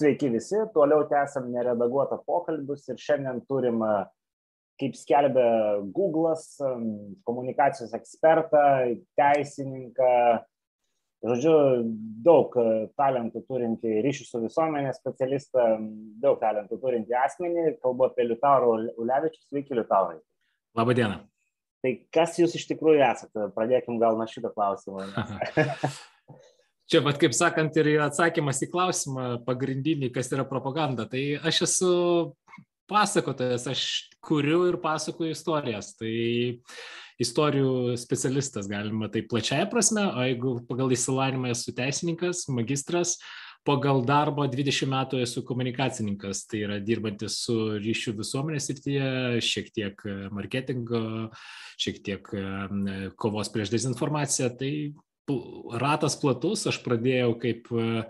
Sveiki visi, toliau tęsiam neredaguotą pokalbius ir šiandien turim, kaip skelbia Google'as, komunikacijos ekspertą, teisininką, žodžiu, daug talentų turinti ryšių su visuomenė specialistą, daug talentų turinti asmenį, kalbu apie Liutaurą Ulevičius, sveiki Liutaurai. Labadiena. Tai kas jūs iš tikrųjų esate? Pradėkim gal nuo šito klausimo. Čia, bet kaip sakant, ir atsakymas į klausimą pagrindinį, kas yra propaganda. Tai aš esu pasakotojas, aš kuriu ir pasakoju istorijas. Tai istorijų specialistas, galima tai plačiaja prasme, o jeigu pagal įsilavinimą esu teisininkas, magistras, pagal darbą 20 metų esu komunikacininkas, tai yra dirbantis su ryšių visuomenės srityje, šiek tiek marketingo, šiek tiek kovos prieš dezinformaciją, tai ratas platus, aš pradėjau kaip e,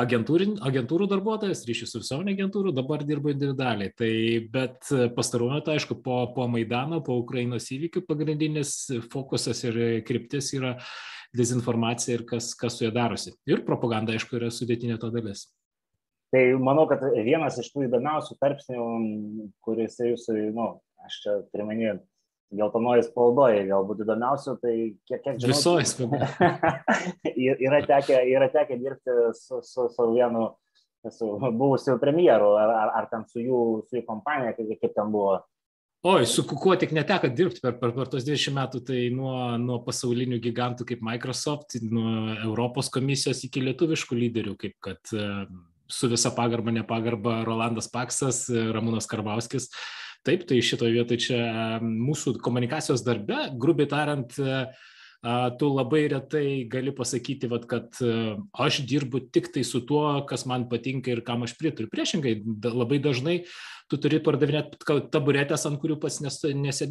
agentūrų darbuotojas, ryšių su visuomenė agentūrų, dabar dirbu individualiai. Tai, bet pastaruoju metu, aišku, po, po Maidano, po Ukrainos įvykių pagrindinis fokusas ir kryptis yra dezinformacija ir kas, kas su ja darosi. Ir propaganda, aišku, yra sudėtinė to dalis. Tai manau, kad vienas iš tų įdomiausių tarpsnių, kuris jūsų, nu, aš čia turiu menį geltonoji spaudoje galbūt įdomiausių, tai kiek, kiek žinau. Visoji spaudoje. yra, tekę, yra tekę dirbti su, su, su vienu, su buvusiu premjeru, ar, ar, ar ten su jų, su jų kompanija, kaip, kaip ten buvo. Oi, su kuo tik neteko dirbti per, per, per tos 20 metų, tai nuo, nuo pasaulinių gigantų kaip Microsoft, nuo Europos komisijos iki lietuviškų lyderių, kaip kad su visa pagarba, nepagarba Rolandas Paksas, Ramūnas Karbauskis. Uh, Taip, tai šitoje vietoje čia mūsų komunikacijos darbe, grubiai tariant, tu labai retai gali pasakyti, vat, kad aš dirbu tik tai su tuo, kas man patinka ir kam aš pritariu. Priešingai, labai dažnai tu turi pardavinėti taburetės, ant kurių pats nesėdė